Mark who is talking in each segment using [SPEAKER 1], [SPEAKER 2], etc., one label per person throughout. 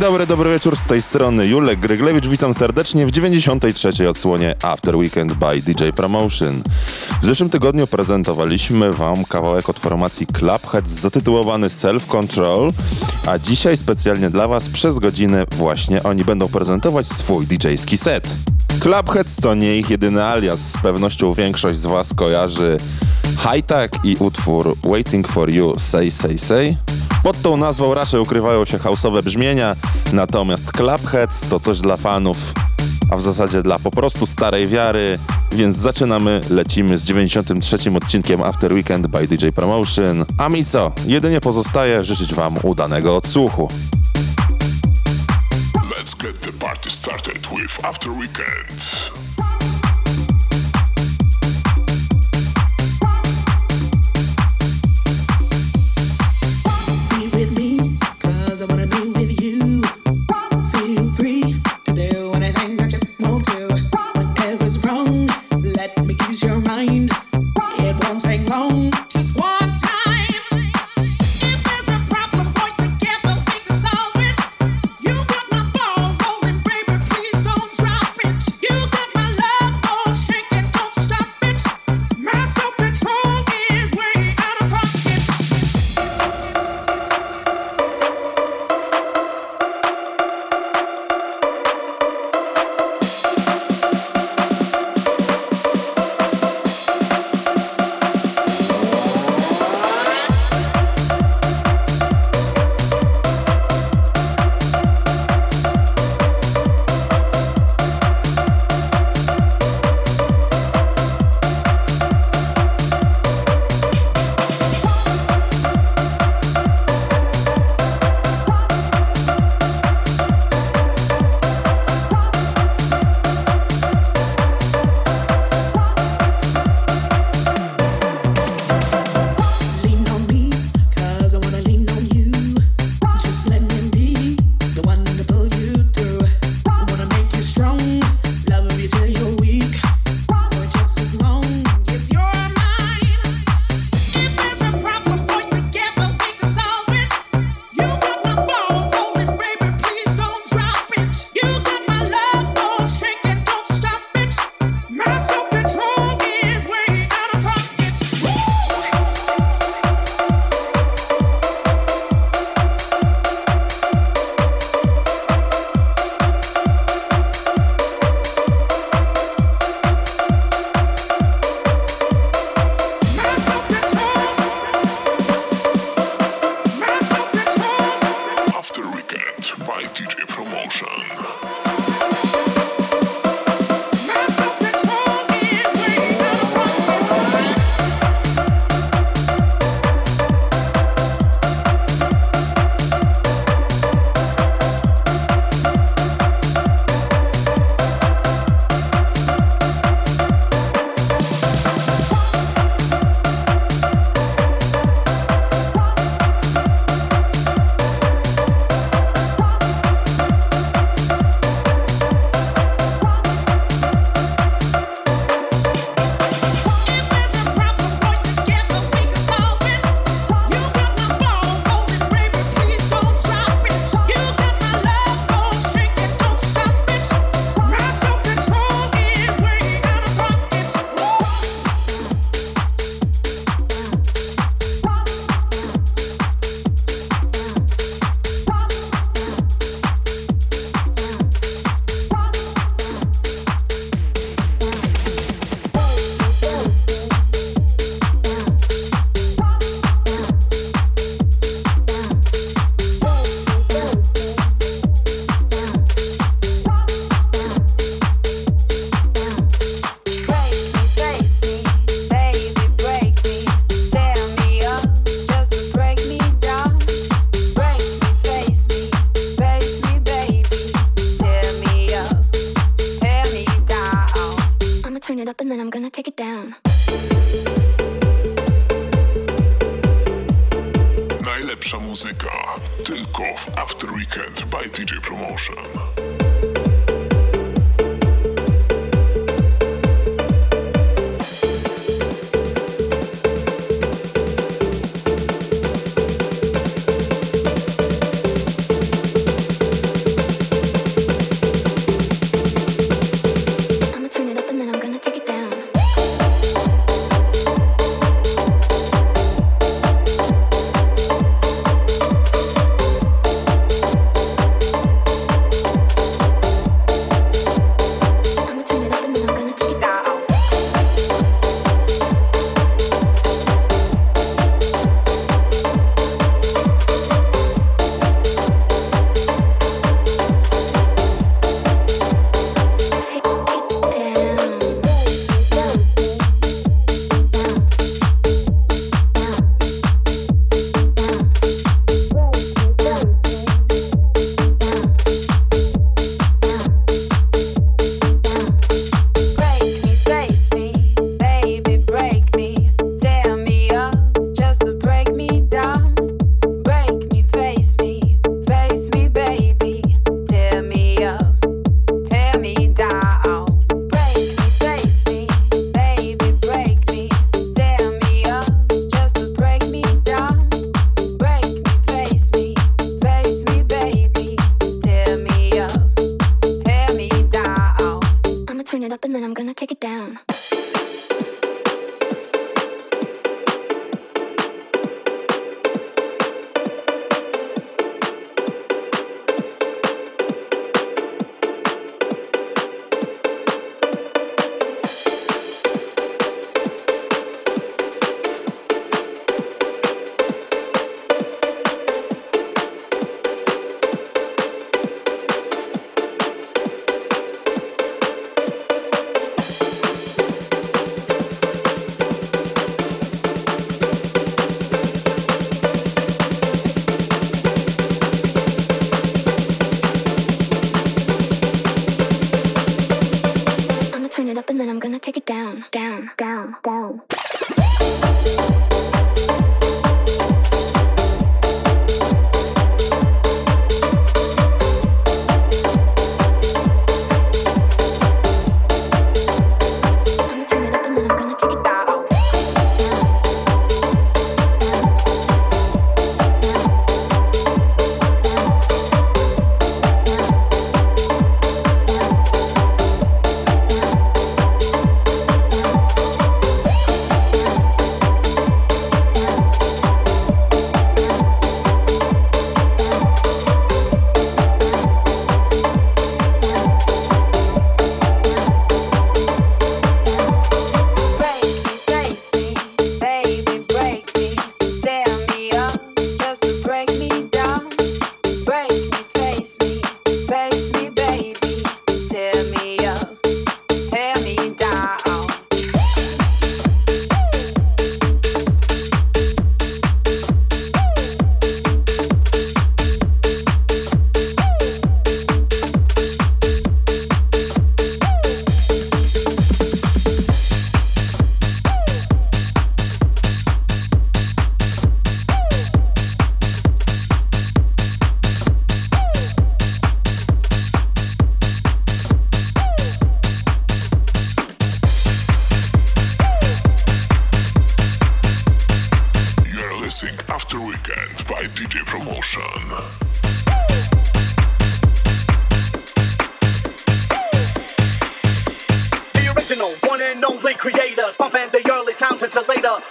[SPEAKER 1] Dobry, dobry wieczór, z tej strony Julek Gryglewicz, witam serdecznie w 93. odsłonie After Weekend by DJ Promotion. W zeszłym tygodniu prezentowaliśmy Wam kawałek od formacji Clubhead zatytułowany Self Control, a dzisiaj specjalnie dla Was przez godzinę właśnie oni będą prezentować swój DJ-ski set. Clubheads to nie ich jedyny alias, z pewnością większość z Was kojarzy High Tech i utwór Waiting for You Say Say Say, pod tą nazwą raczej ukrywają się houseowe brzmienia, natomiast Clubheads to coś dla fanów, a w zasadzie dla po prostu starej wiary, więc zaczynamy, lecimy z 93 odcinkiem After Weekend by DJ Promotion. A mi co? Jedynie pozostaje życzyć Wam udanego odsłuchu.
[SPEAKER 2] Let's get the party started with After Weekend.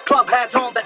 [SPEAKER 3] Club hats on the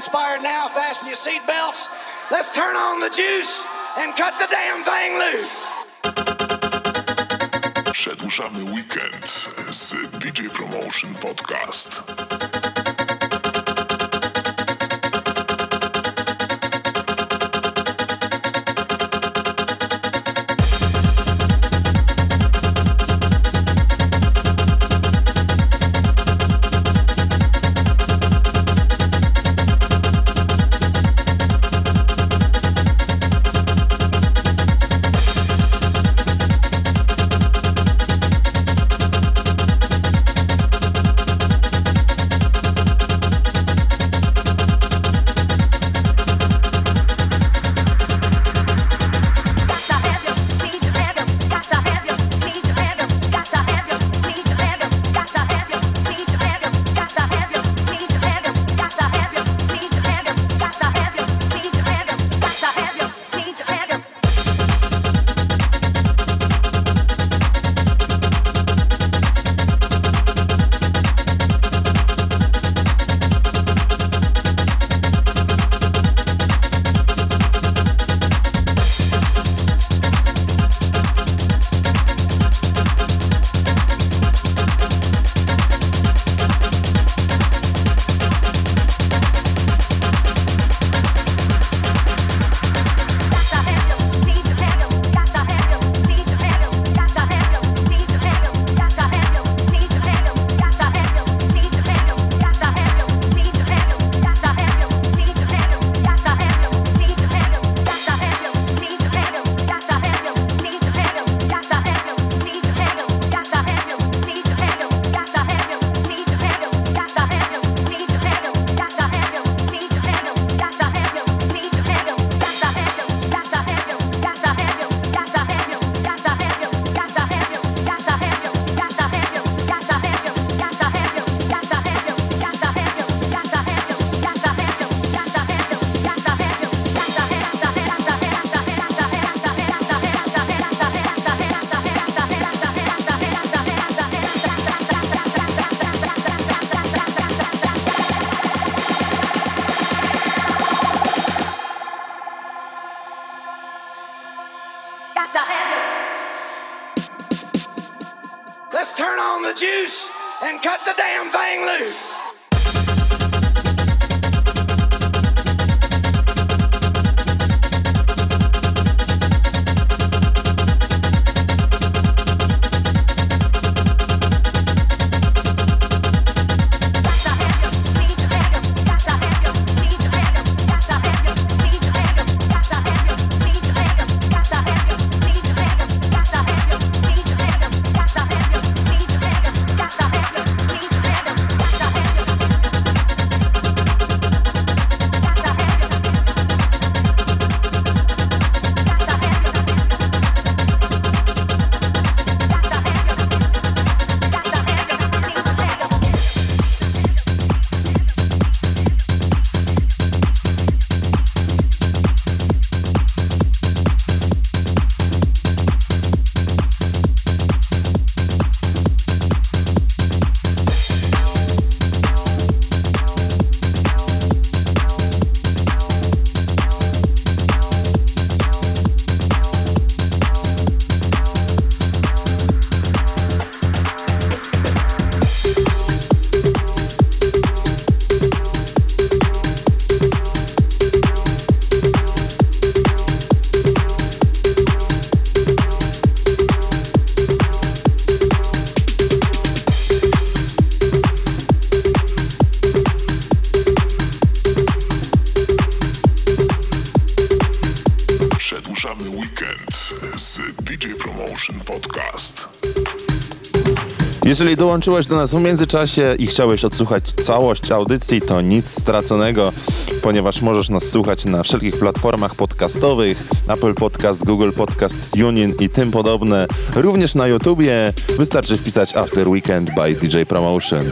[SPEAKER 4] Inspired now, fasten your seatbelts. Let's turn on the juice and cut the damn thing loose.
[SPEAKER 5] Przedłużamy weekend z DJ Promotion Podcast.
[SPEAKER 1] Jeżeli dołączyłeś do nas w międzyczasie i chciałeś odsłuchać całość audycji, to nic straconego, ponieważ możesz nas słuchać na wszelkich platformach podcastowych, Apple Podcast, Google Podcast, Union i tym podobne. Również na YouTubie wystarczy wpisać After Weekend by DJ Promotion.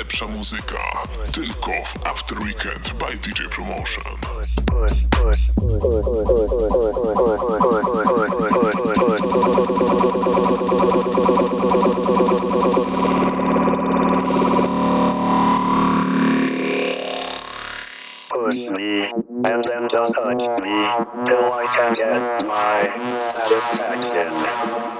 [SPEAKER 6] najlepsza muzyka tylko w After Weekend by DJ Promotion.
[SPEAKER 7] Push me and then don't touch me till I can get my satisfaction.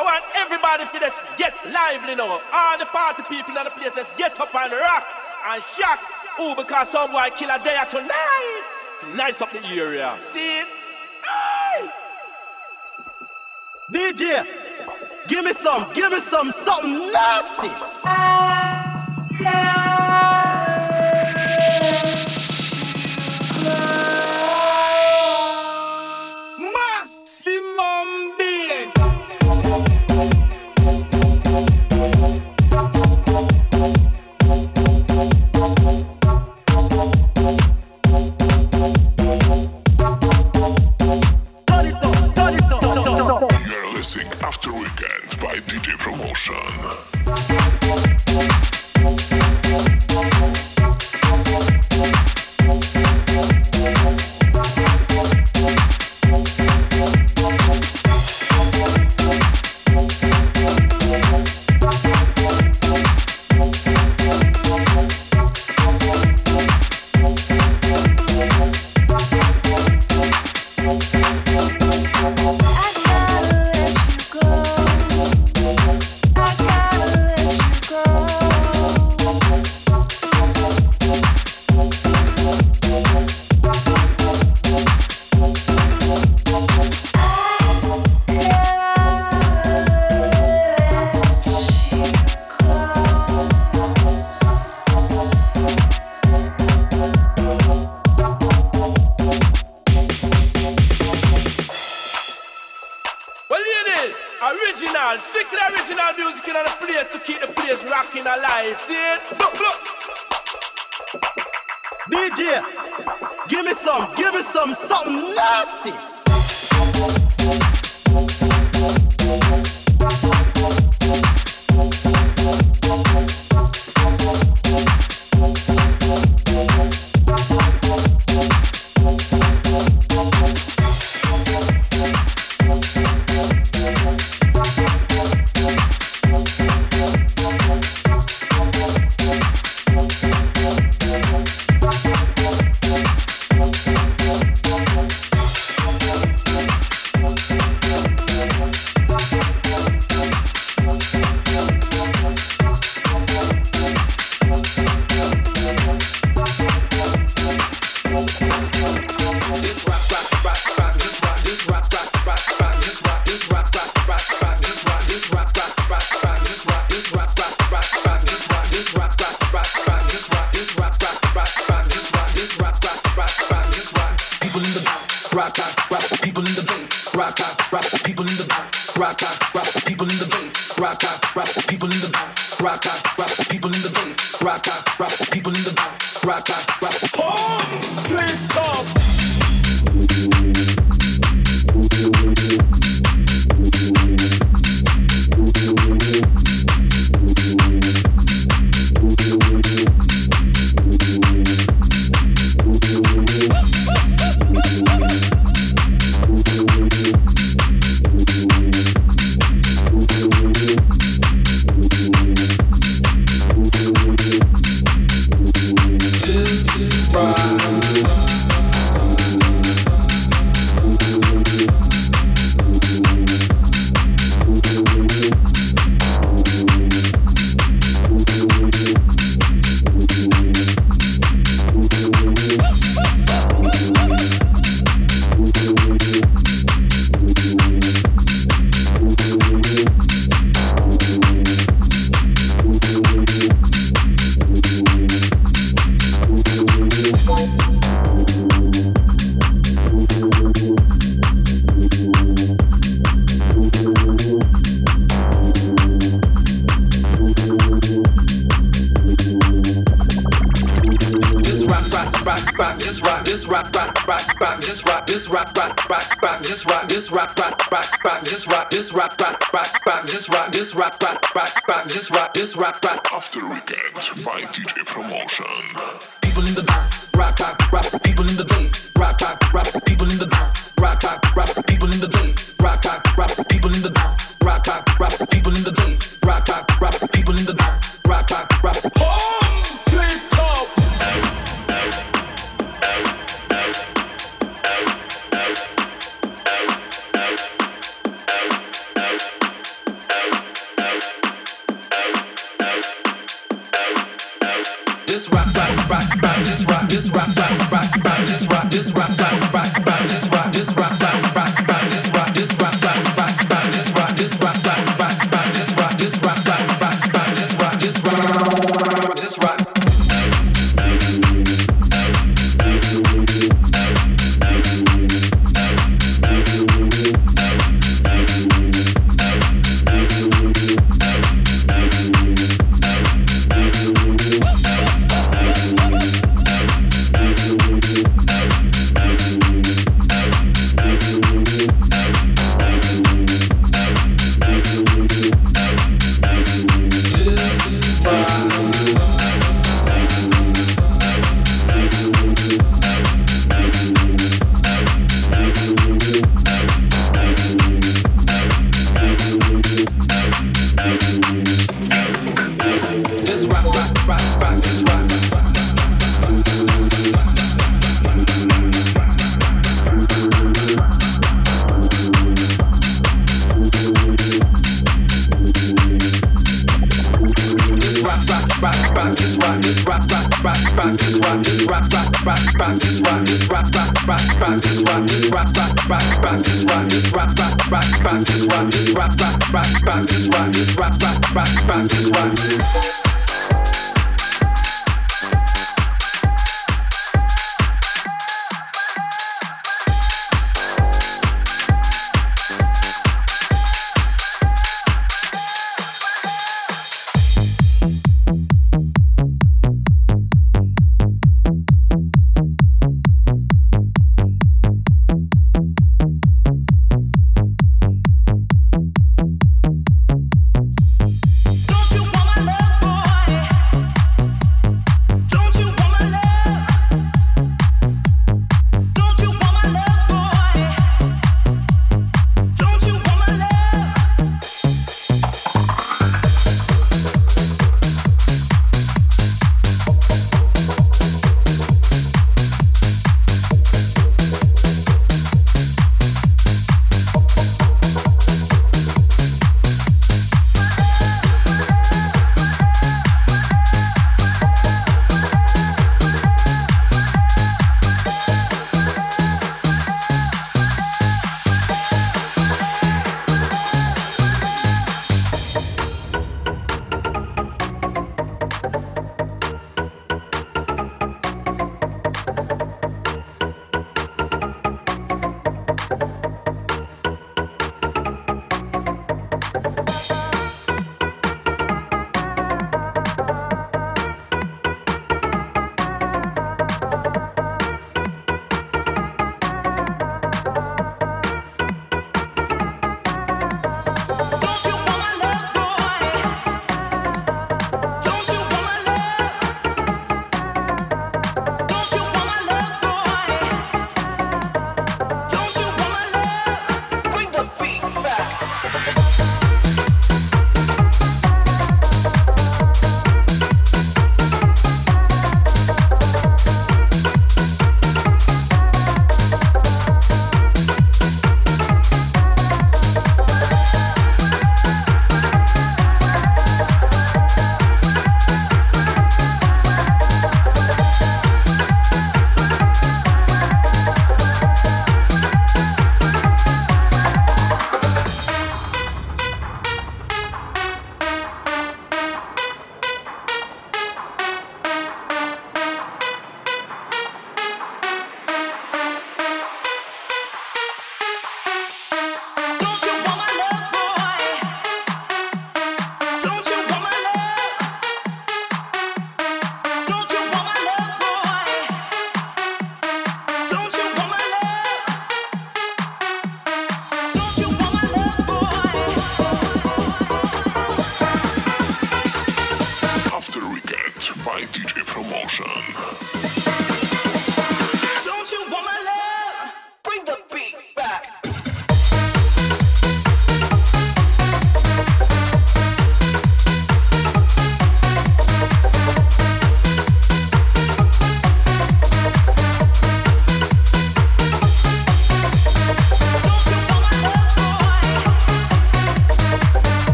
[SPEAKER 8] I
[SPEAKER 9] want everybody to just get lively now. All the party people in the place, just get up and rock and shock. Ooh, because some boy kill a day tonight. Nice up the area. See? Hey!
[SPEAKER 10] DJ, give me some, give me some, something nasty. Give me some, give me some, something nasty.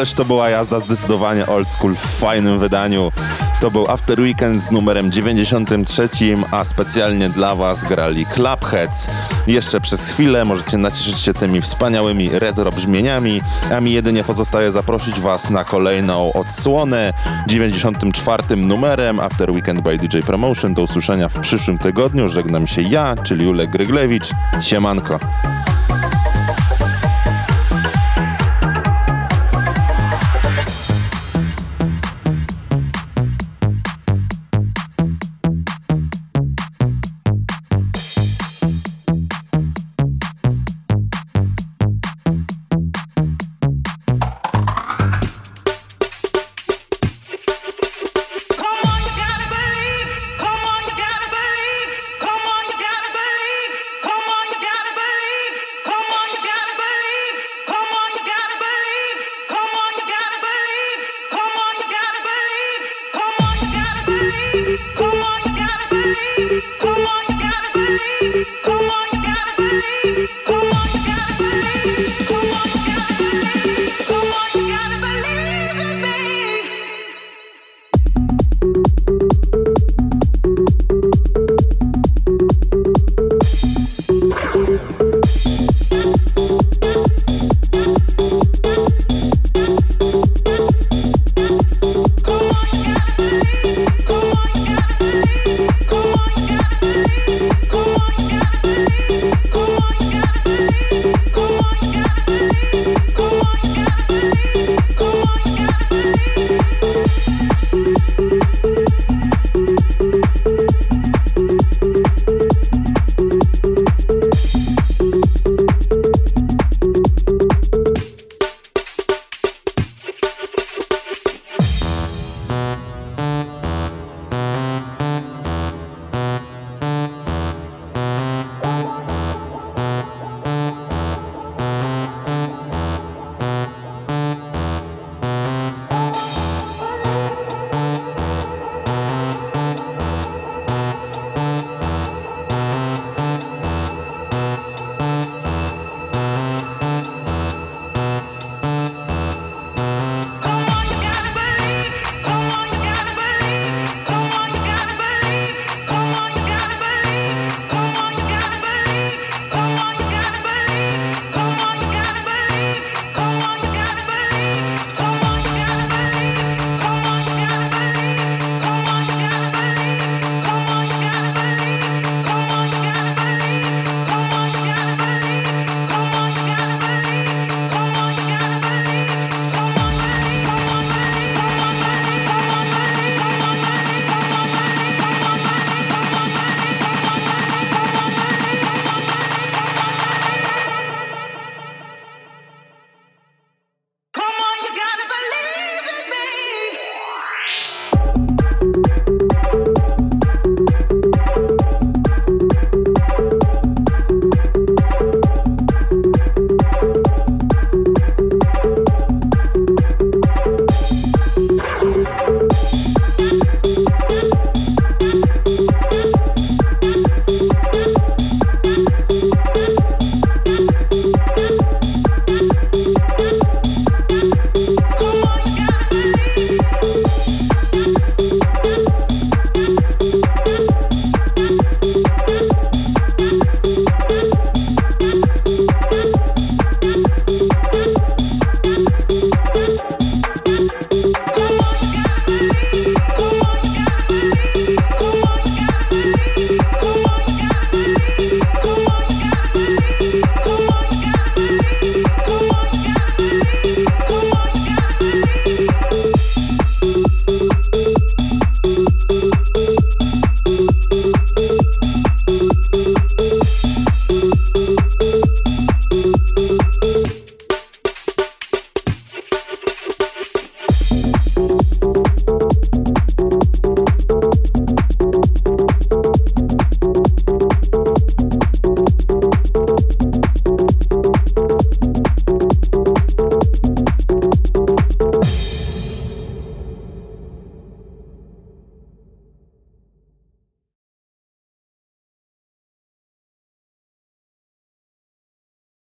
[SPEAKER 1] Ależ to była jazda zdecydowanie old school w fajnym wydaniu. To był After Weekend z numerem 93, a specjalnie dla Was grali Clubheads. Jeszcze przez chwilę możecie nacieszyć się tymi wspaniałymi retro brzmieniami, a mi jedynie pozostaje zaprosić Was na kolejną odsłonę 94 numerem After Weekend by DJ Promotion. Do usłyszenia w przyszłym tygodniu. Żegnam się ja, czyli Julek Gryglewicz. Siemanko.